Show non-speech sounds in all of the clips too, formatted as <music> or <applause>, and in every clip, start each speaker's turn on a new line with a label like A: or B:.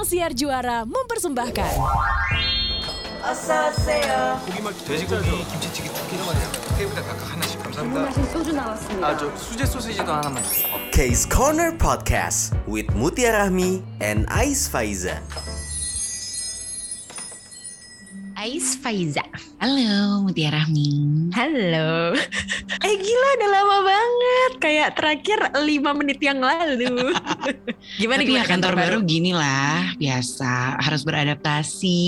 A: Sang Siar Juara mempersembahkan
B: 고기만 돼지고기 김치찌개 두 개로 만요 테이블에 각각 하나씩 감사합니다. 아 저 수제 소시지도 하나만 주세요.
C: Case Corner Podcast with Mutia Rahmi and Ais Faiza.
D: Ais Faiza. Halo, Mutiara Rahmi.
E: Halo. Eh gila udah lama banget. Kayak terakhir 5 menit yang lalu. <laughs> gimana
D: Tapi
E: gimana
D: ya kantor baru gini lah, biasa. Harus beradaptasi,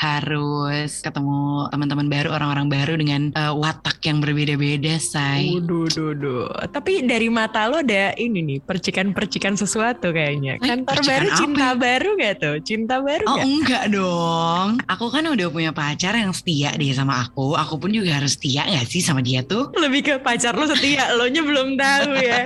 D: harus ketemu teman-teman baru, orang-orang baru dengan eh, watak yang berbeda-beda, say.
E: Waduh, duh, duh. Tapi dari mata lo ada ini nih, percikan-percikan sesuatu kayaknya.
D: Eh,
E: Kantor
D: percikan
E: baru
D: apa
E: cinta
D: ya?
E: baru gak tuh? Cinta baru
D: Oh
E: gak?
D: enggak dong, aku kan udah punya pacar yang setia deh sama aku. Aku pun juga harus setia gak sih sama dia tuh?
E: Lebih ke pacar lo setia, lo nya belum tahu ya.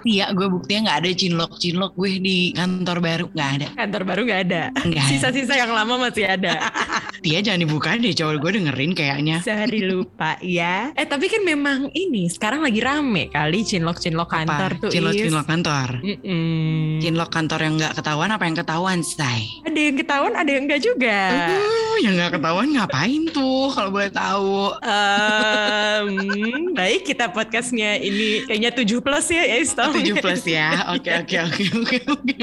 D: Setia, gue buktinya nggak ada cinlok-cinlok gue di kantor baru nggak ada.
E: Kantor baru ada.
D: Nggak ada.
E: Sisa-sisa yang lama masih ada.
D: Setia jangan dibuka deh, cowok gue dengerin kayaknya.
E: Sehari lupa ya. Eh tapi kan memang ini sekarang lagi rame kali cinlok-cinlok kantor
D: Apa?
E: tuh.
D: Cinlok-cinlok kantor.
E: Mm-mm.
D: Cinlok kantor yang nggak ketahuan apa yang ketahuan, say?
E: Ada yang ketahuan, ada yang enggak juga.
D: Yang nggak ketahuan ngapain tuh kalau boleh tahu?
E: Em, baik kita podcastnya ini kayaknya 7 plus ya ya Istam.
D: 7 plus ya. Oke oke oke oke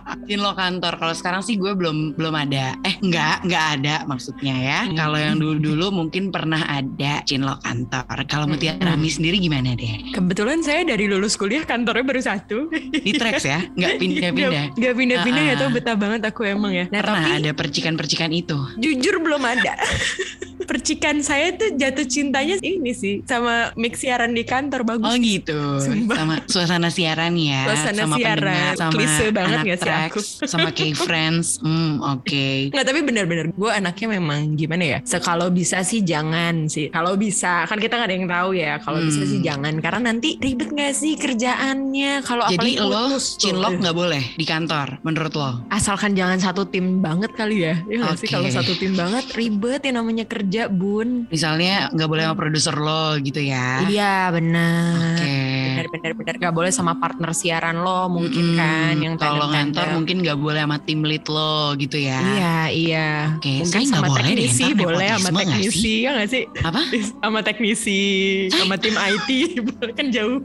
D: oke. Cinlok kantor. Kalau sekarang sih gue belum belum ada. Eh nggak nggak ada maksudnya ya.
E: Hmm.
D: Kalau yang dulu dulu mungkin pernah ada cinlok kantor. Kalau Mutiara
E: Hmm.
D: Rami sendiri gimana deh?
E: Kebetulan saya dari lulus kuliah kantornya baru satu.
D: Di Trax ya? Nggak pindah-pindah.
E: Gak, gak pindah-pindah ya
D: Ah, ah.
E: tuh betah banget aku emang ya. Nah
D: Pernah
E: tapi
D: ada percikan-percikan itu.
E: jujur belum ada. <laughs> Percikan saya tuh jatuh cintanya ini sih sama mix siaran di kantor bagus.
D: Oh gitu,
E: Sumpah.
D: sama suasana siaran ya,
E: Suasana
D: sama
E: siaran.
D: sama
E: Klise banget
D: anak
E: nggak sih aku?
D: sama K-Friends, <laughs> hmm oke.
E: Nggak tapi bener-bener gue anaknya memang gimana ya Sekalau bisa sih jangan sih Kalau bisa kan kita nggak ada yang tahu ya Kalau bisa
D: Hmm.
E: sih jangan Karena nanti ribet gak sih kerjaannya Kalau
D: Jadi lo cinlok nggak boleh di kantor, menurut lo?
E: Asalkan jangan satu tim banget kali ya Ya nggak sih kalau satu tim banget ribet yang namanya kerja bun
D: Misalnya nggak boleh sama produser lo gitu ya?
E: Iya benar
D: Oke.
E: Benar benar benar Gak boleh sama partner siaran lo mungkin
D: Mm-mm.
E: kan Yang
D: kalau ngantor mungkin nggak boleh sama tim lead lo gitu ya?
E: Iya iya
D: Oke,
E: Mungkin
D: saya nggak
E: sama
D: boleh deh,
E: teknisi
D: ntar
E: boleh <laughs> sama teknisi ya nggak sih
D: Apa?
E: sama teknisi sama tim IT <laughs> boleh kan jauh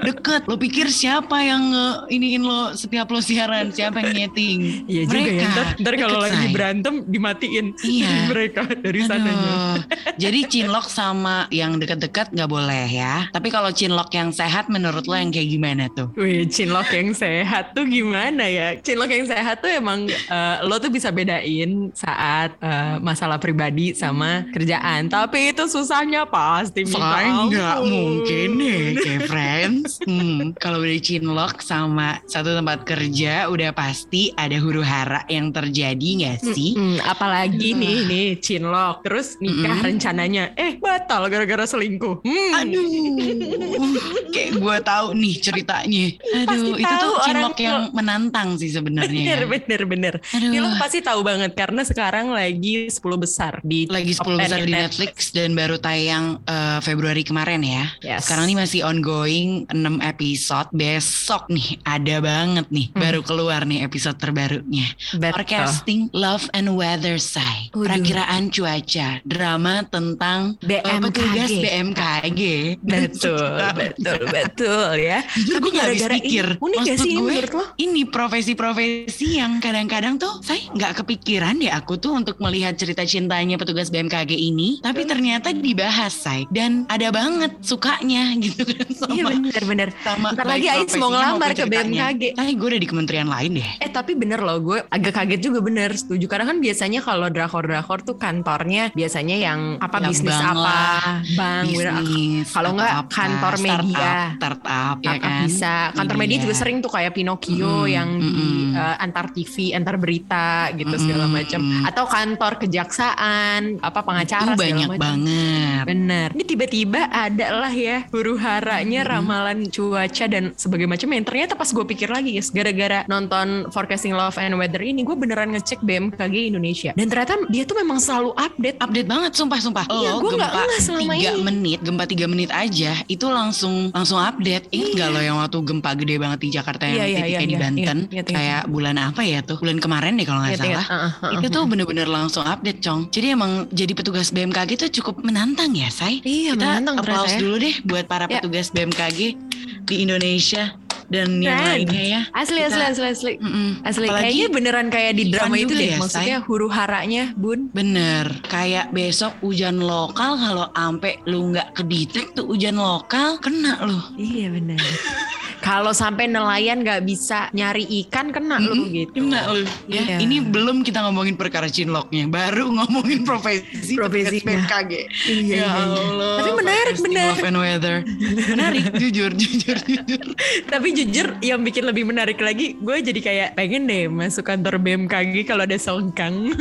D: Deket. Lo pikir siapa yang nge- iniin lo setiap lo siaran? Siapa yang nyeting?
E: Iya juga ya
D: Mereka.
E: ntar, ntar kalau lagi berantem dimatiin <laughs>
D: Iya.
E: mereka dari sananya
D: Aduh. Jadi cinlok sama yang deket-deket nggak boleh ya. Tapi kalau cinlok yang sehat menurut lo yang kayak gimana tuh?
E: Wih, cinlok yang sehat tuh gimana ya? Cinlok yang sehat tuh emang eh, lo tuh bisa bedain saat eh, masalah pribadi sama kerjaan. Tapi itu susahnya pasti
D: Saya nggak mungkin deh kayak friends. Hmm, kalau udah cinlok sama satu tempat kerja udah pasti ada huru hara yang terjadi nggak sih?
E: Mm-mm, apalagi nih nih cinlok terus nikah
D: Mm-mm.
E: rencananya eh batal gara-gara selingkuh. Hmm.
D: Aduh, <laughs> kayak gue tahu nih ceritanya. Aduh,
E: Pasti
D: itu tuh cinlok yang
E: tuh.
D: menantang sih sebenarnya.
E: Bener bener bener.
D: Aduh.
E: Ini lo pasti tahu banget karena sekarang lagi 10 besar di
D: lagi 10
E: top 10
D: besar di Netflix dan baru tayang eh, Februari kemarin ya.
E: Yes.
D: Sekarang ini masih ongoing 6 episode. Besok nih ada banget nih
E: Hmm.
D: baru keluar nih episode terbarunya.
E: Betul.
D: Forecasting Love and Weather Say.
E: Waduh.
D: Perakiraan cuaca, drama tentang eh,
E: BMKG.
D: petugas BMKG. <laughs>
E: Betul, betul, <laughs> betul ya.
D: Jujur gue gak habis pikir.
E: ini- unik gak
D: Maksud
E: sih ini
D: gue,
E: menurut lo?
D: Ini profesi-profesi yang kadang-kadang tuh saya nggak kepikiran deh aku tuh untuk melihat cerita cintanya petugas BMKG ini. Tapi ternyata dibahas, say. Dan ada banget sukanya <laughs> gitu kan sama,
E: Iya bener-bener.
D: sama baik
E: lagi Ais mau ngelamar ke. BMKG.
D: Tapi gue udah di kementerian lain deh.
E: Eh tapi bener loh gue agak kaget juga bener setuju karena kan biasanya kalau drakor-drakor tuh kantornya biasanya yang apa
D: Yang
E: bisnis apa.
D: Bisnis,
E: Kalau nggak kantor media.
D: Startup, startup ya
E: Startup
D: kan.
E: bisa kantor media
D: dia.
E: juga sering tuh kayak Pinocchio
D: Mm-mm,
E: yang di
D: mm-mm.
E: eh, antar TV antar berita gitu segala
D: Mm-mm.
E: macam atau kantor kejaksaan apa pengacara
D: Itu
E: segala
D: banyak
E: macam.
D: banget.
E: Bener. Ini tiba-tiba ada lah ya huru haranya
D: Mm-hmm.
E: ramalan cuaca dan sebagainya macam yang ternyata pas gue pikir lagi guys gara-gara nonton Forecasting Love and Weather ini gue beneran ngecek BMKG Indonesia dan ternyata dia tuh memang selalu update
D: update banget sumpah sumpah
E: Iya, nggak
D: gempa
E: ngeh selama
D: tiga
E: ini.
D: menit gempa tiga menit aja itu langsung langsung update ingat
E: Iya.
D: gak lo yang waktu gempa gede banget di Jakarta yang
E: Iya, iya,
D: titiknya
E: iya,
D: di
E: iya,
D: Banten
E: ingat, ingat, ingat.
D: kayak kayak bulan apa ya tuh? Bulan kemarin deh kalau nggak
E: Ingat-ingat.
D: salah.
E: Uh-uh, uh-uh.
D: Itu tuh bener-bener langsung update, Cong. Jadi emang jadi petugas BMKG tuh cukup menantang ya, Say.
E: Iya,
D: Kita
E: menantang
D: applause
E: ya.
D: dulu deh buat para
E: Ya.
D: petugas BMKG di Indonesia dan yang
E: Keren.
D: lainnya ya.
E: Asli,
D: Kita-
E: asli, asli, asli.
D: Mm-mm.
E: Asli,
D: Apalagi
E: kayaknya beneran kayak di drama itu deh.
D: ya,
E: Maksudnya huru haranya, Bun.
D: Bener, kayak besok hujan lokal kalau ampe lu nggak kedetek tuh hujan lokal kena lu.
E: Iya benar. Kalau sampai nelayan nggak bisa nyari ikan kena lu
D: Mm-mm,
E: gitu.
D: Kena lu. Ya,
E: Iya.
D: ini belum kita ngomongin perkara cinloknya, baru ngomongin profesi
E: Profesinya.
D: petugas BMKG.
E: Iya,
D: ya
E: iya, iya.
D: Allah.
E: Tapi menarik, benar.
D: Love and weather. Menarik, jujur, <laughs> jujur, jujur.
E: Tapi jujur yang bikin lebih menarik lagi, gue jadi kayak pengen deh masuk kantor BMKG kalau ada songkang.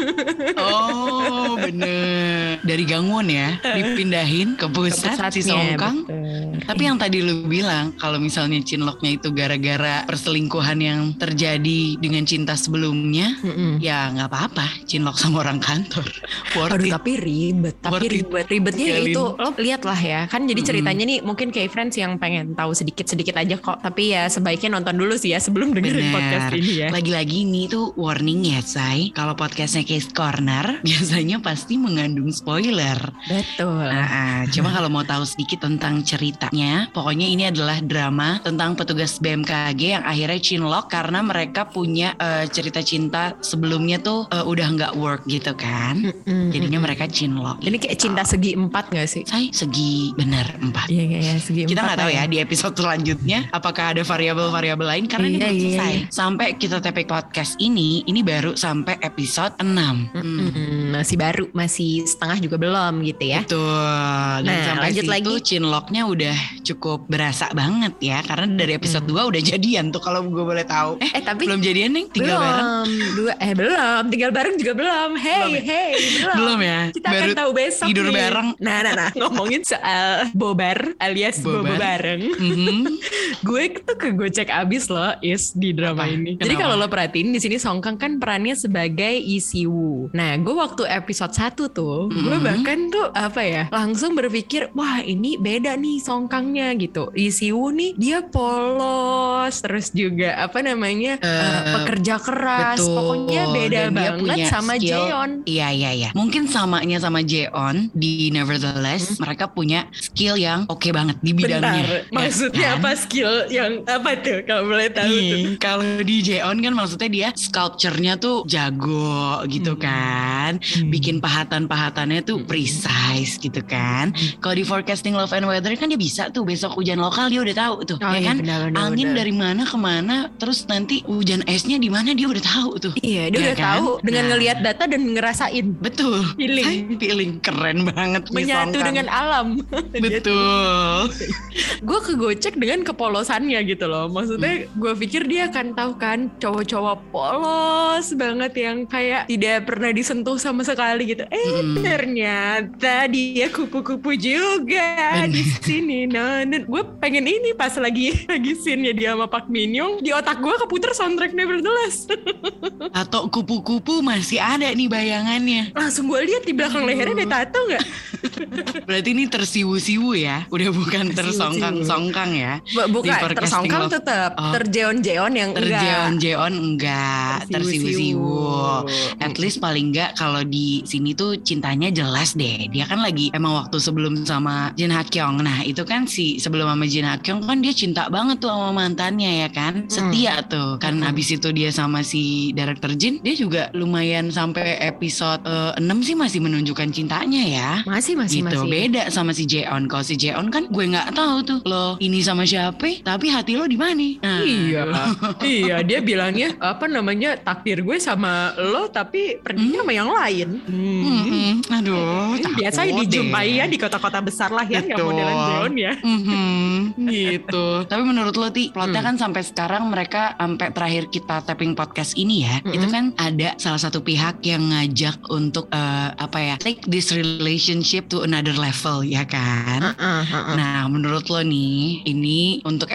D: Oh, <laughs> bener. Dari gangguan ya, dipindahin ke pusat, si
E: Pusatnya,
D: Songkang.
E: betul.
D: Tapi yang tadi lu bilang kalau misalnya cinloknya itu gara-gara perselingkuhan yang terjadi dengan cinta sebelumnya,
E: Mm-mm.
D: ya nggak apa-apa cinlok sama orang kantor. <laughs> Worth
E: Aduh
D: it.
E: tapi ribet, tapi
D: Worth it.
E: ribet. Ribetnya ya
D: Jalin.
E: itu lo lihat lah ya. Kan jadi ceritanya nih mungkin kayak friends yang pengen tahu sedikit-sedikit aja kok. Tapi ya sebaiknya nonton dulu sih ya sebelum dengerin
D: Bener.
E: podcast ini ya.
D: Lagi-lagi ini tuh warning ya, Say. Kalau podcastnya Case Corner, <laughs> biasanya pasti mengandung spoiler.
E: Betul.
D: Nah, ah, cuma kalau mau tahu sedikit tentang ceritanya, pokoknya ini adalah drama tentang petugas BMKG yang akhirnya cinlok karena mereka punya eh, cerita cinta sebelumnya tuh eh, udah nggak work gitu kan. Jadinya mereka cinlok.
E: Ini kayak cinta segi empat gak sih?
D: Say, segi bener empat.
E: Iya kayaknya segi
D: Kita nggak tahu
E: lah
D: ya di episode selanjutnya apakah ada variabel-variabel lain karena ini
E: Iya,
D: belum
E: iya,
D: selesai.
E: iya.
D: Sampai kita taping podcast ini, ini baru sampai episode 6. Hmm.
E: Mm-mm, masih baru, masih setengah juga belum gitu ya.
D: Betul. Dan
E: Nah,
D: sampai
E: lanjut
D: situ
E: lagi.
D: cinloknya udah cukup berasa banget ya karena dari episode 2 udah jadian tuh kalau gue boleh tahu. Eh,
E: Eh tapi
D: belum jadian nih tinggal
E: belum,
D: bareng.
E: dua eh belum, tinggal bareng juga belum. Hey,
D: Belum ya?
E: hey, belum.
D: Belum ya?
E: Kita
D: Baru
E: akan tahu besok
D: tidur
E: nih.
D: bareng.
E: Nah, nah, nah, <laughs> ngomongin soal bobar alias bobo bareng.
D: Mhm. <laughs>
E: gue tuh kegocek abis loh is di drama
D: Apa?
E: ini. Jadi
D: Kenapa?
E: kalau lo perhatiin di sini Songkang kan perannya sebagai Isiwu. Nah, gue waktu episode 1 tuh, gue
D: Mhm.
E: bahkan tuh apa ya, langsung berpikir, wah ini beda nih Songkangnya gitu. Isiwu nih dia polos, terus juga apa namanya
D: eh,
E: pekerja keras.
D: Betul.
E: Pokoknya beda
D: Dan
E: banget sama
D: skill-
E: Jeon.
D: Iya iya iya. Mungkin samanya sama Jeon di Nevertheless mereka punya skill yang oke banget di bidangnya.
E: Bentar,
D: Ya
E: maksudnya
D: kan?
E: apa skill yang apa tuh kalau boleh tahu tuh?
D: Nih, kalau di Jeon kan maksudnya dia sculpture-nya tuh jago gitu kan. Bikin pahatan-pahatannya tuh precise gitu kan. Kalau di forecasting love and weather kan dia bisa tuh besok hujan lokal dia udah tahu tuh
E: Oh,
D: ya
E: iya,
D: kan.
E: benar, benar,
D: Angin
E: benar.
D: dari mana ke mana terus nanti hujan esnya di mana dia udah tahu tuh.
E: Iya, dia
D: Iya
E: udah
D: kan?
E: tahu dengan
D: Nah.
E: ngelihat data dan ngerasain
D: Betul.
E: Feeling.
D: Saya feeling keren banget
E: menyatu dengan alam. <laughs>
D: Betul. <laughs>
E: gue kegocek dengan kepolosannya gitu loh. Maksudnya
D: Hmm.
E: gue pikir dia akan tahu kan cowok-cowok polos banget yang kayak tidak pernah disentuh sama sekali gitu. Eh
D: Mm.
E: ternyata dia kupu-kupu juga di sini. Nah, gue pengen ini pas lagi <laughs> lagi scene-nya dia sama Pak Min Young di otak gue keputer soundtrack Nevertheless. <laughs>
D: Atau kupu-kupu masih ada nih bayangannya.
E: Langsung gue lihat di belakang lehernya ada tato nggak? <laughs>
D: Berarti ini tersiwu-siwu ya. Udah bukan tersongkang-songkang ya.
E: Bukan tersongkang
D: love.
E: tetap,
D: Oh.
E: terjeon-jeon yang enggak.
D: Terjeon-jeon enggak, tersiwu-siwu. At least paling enggak kalau di sini tuh cintanya jelas deh. Dia kan lagi emang waktu sebelum sama Jin Hakyong. Nah, itu kan si sebelum sama Jin Hakyong kan dia cinta banget tuh sama mantannya ya kan. Setia tuh. Kan
E: Hmm.
D: abis itu dia sama si director Jin, dia juga lumayan sampai episode eh, 6 sih masih menunjukkan cintanya ya
E: Masih masih
D: gitu
E: masih.
D: beda sama si Jeon kalau si Jeon kan gue nggak tahu tuh lo ini sama siapa tapi hati lo di mana nah,
E: Iya, <laughs> iya dia bilangnya apa namanya takdir gue sama lo tapi perginya sama yang lain. Hmm.
D: Mm-mm. aduh
E: Ini biasa
D: takut
E: dijumpai
D: deh.
E: ya di kota-kota besar lah ya yang modelan Jeon ya.
D: Mhm, gitu. <laughs> Tapi menurut lo ti, plotnya
E: Hmm.
D: kan sampai sekarang mereka sampai terakhir kita tapping podcast ini ya,
E: Mm-mm.
D: itu kan ada salah satu pihak yang ngajak untuk eh, apa ya, take this relationship to another level ya kan. Nah, menurut lo nih, ini untuk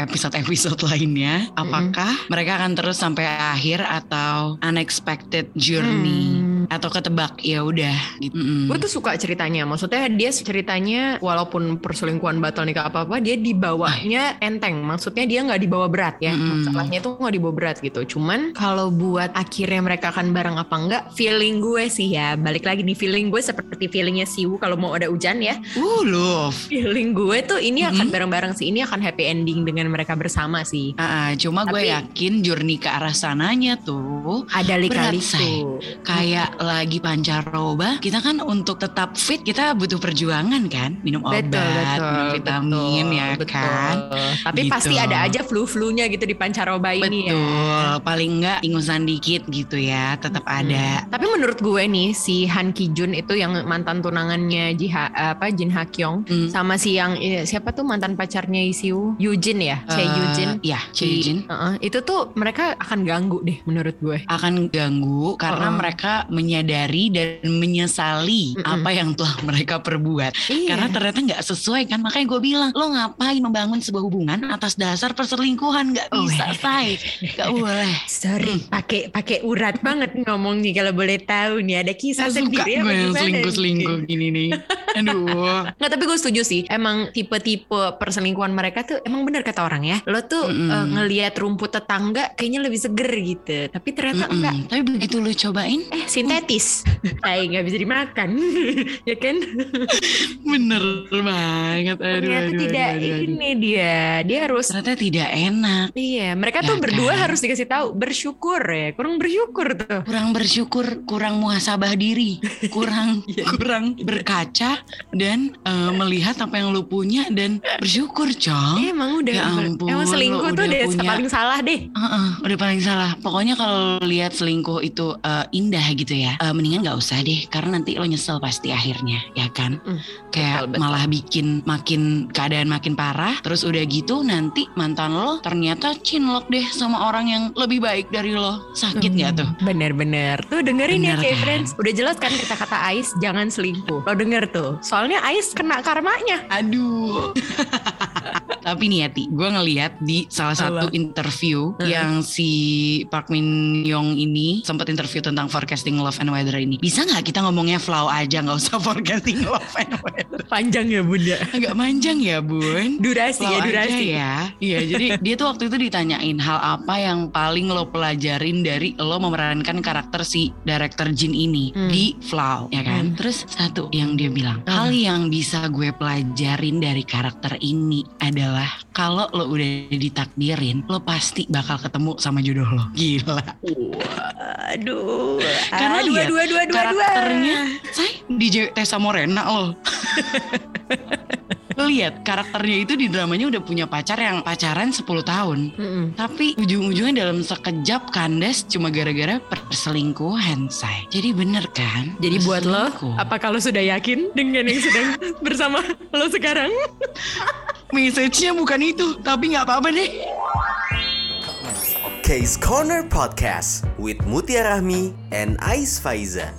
D: episode-episode lainnya, apakah mereka akan terus sampai akhir atau unexpected journey?
E: Hmm,
D: atau ketebak ya udah gitu. Mm-mm.
E: Gue tuh suka ceritanya. Maksudnya dia ceritanya walaupun perselingkuhan batal nikah apa apa dia dibawanya enteng. Maksudnya dia nggak dibawa berat ya.
D: Mm-mm.
E: Masalahnya tuh nggak dibawa berat gitu. Cuman kalau buat akhirnya mereka akan bareng apa enggak, feeling gue sih ya balik lagi nih feeling gue seperti feelingnya Siwu kalau mau ada hujan ya.
D: Uh, love.
E: Feeling gue tuh ini akan
D: Mhm.
E: bareng-bareng sih. Ini akan happy ending dengan mereka bersama sih.
D: Ah, ah, cuma gue
E: Tapi-
D: yakin journey ke arah sananya tuh
E: Ada lika-liku.
D: kayak lagi pancaroba kita kan untuk tetap fit kita butuh perjuangan kan minum obat minum vitamin
E: betul,
D: ya
E: betul.
D: kan
E: Tapi
D: Gitu.
E: pasti ada aja flu-flunya gitu di pancaroba ini ya.
D: betul paling enggak ingusan dikit gitu ya tetap ada
E: Tapi menurut gue nih si Han Ki Jun itu yang mantan tunangannya Jiha apa Jin Ha Kyung
D: Hmm.
E: sama si yang eh, siapa tuh mantan pacarnya Isiu Yujin ya, Che
D: Eh,
E: Yujin.
D: ya Che Yujin
E: Heeh, itu tuh mereka akan ganggu deh menurut gue.
D: akan ganggu karena
E: Uh-uh.
D: mereka menyadari dan menyesali
E: Mm-mm.
D: apa yang telah mereka perbuat
E: Iya.
D: karena ternyata nggak sesuai kan makanya gue bilang lo ngapain membangun sebuah hubungan atas dasar perselingkuhan nggak
E: Oh,
D: bisa
E: iya.
D: say nggak boleh
E: Sorry, pakai pakai urat banget ngomong nih kalau boleh tahu nih ada kisah
D: Saya suka
E: sendiri gimana
D: selingkuh-selingkuh
E: nih?
D: gini nih aduh
E: Nggak tapi gue setuju sih Emang tipe-tipe perselingkuhan mereka tuh Emang bener kata orang ya Lo tuh
D: Mm-mm.
E: eh, ngelihat rumput tetangga Kayaknya lebih seger gitu Tapi ternyata
D: Mm-mm.
E: enggak
D: tapi begitu lo cobain
E: Eh sintetis. Ay nggak bisa dimakan. <laughs> Ya kan?
D: Bener banget. Aduh,
E: Ternyata
D: aduh,
E: tidak
D: aduh, aduh, aduh.
E: ini dia. Dia harus
D: ternyata tidak enak.
E: Iya mereka
D: Ya
E: tuh berdua
D: kan?
E: harus dikasih tahu Bersyukur ya. Kurang bersyukur tuh.
D: Kurang bersyukur kurang muhasabah diri kurang <laughs> kurang berkaca dan eh, melihat apa yang lu punya dan bersyukur cong.
E: Eh, Emang udah
D: Ya ampun,
E: Emang selingkuh tuh
D: udah
E: deh
D: punya-
E: paling salah deh.
D: Heeh, udah paling salah. Pokoknya kalau lihat selingkuh itu eh, indah gitu ya, eh, mendingan nggak usah deh, karena nanti lo nyesel pasti akhirnya, ya kan?
E: Mm,
D: Kayak
E: betul, betul.
D: malah bikin makin keadaan makin parah. Terus udah gitu nanti mantan lo ternyata cinlok deh sama orang yang lebih baik dari lo. Sakit nggak tuh?
E: Bener-bener Tuh dengerin
D: Bener
E: ya kayak
D: kan?
E: friends Udah jelas kan kata-kata Ais Jangan selingkuh Lo denger tuh Soalnya Ais kena karmanya
D: Aduh. <laughs> Tapi nih ya Ti, gue ngeliat di salah satu interview
E: Heeh.
D: yang si Park Min Young ini sempat interview tentang forecasting love and weather ini. Bisa nggak kita ngomongnya flow aja, nggak usah <laughs> forecasting love and weather?
E: Panjang ya bunda
D: Agak manjang ya bun.
E: Durasi
D: Flow
E: ya
D: aja
E: durasi
D: ya. Iya, jadi dia tuh waktu itu ditanyain hal apa yang paling lo pelajarin dari lo memerankan karakter si director Jin ini
E: Hmm.
D: di Flow, ya kan? Terus satu yang dia bilang, hal yang bisa gue pelajarin dari karakter ini adalah kalau lo udah ditakdirin, lo pasti bakal ketemu sama jodoh lo. Gila.
E: Aduh
D: Karena
E: aduh, aduh, aduh, aduh.
D: karakternya, say DJ Tessa Morena lo. <laughs> Lihat karakternya itu di dramanya udah punya pacar yang pacaran 10 tahun.
E: Mm-mm.
D: Tapi ujung-ujungnya dalam sekejap kandas cuma gara-gara perselingkuhan, say. Jadi bener kan?
E: Jadi buat lo. Apa kalau sudah yakin Dengan yang sedang bersama lo sekarang <laughs>
D: Message-nya bukan itu, tapi nggak apa-apa deh.
C: Case Corner Podcast with Mutia Rahmi and Ais Faiza.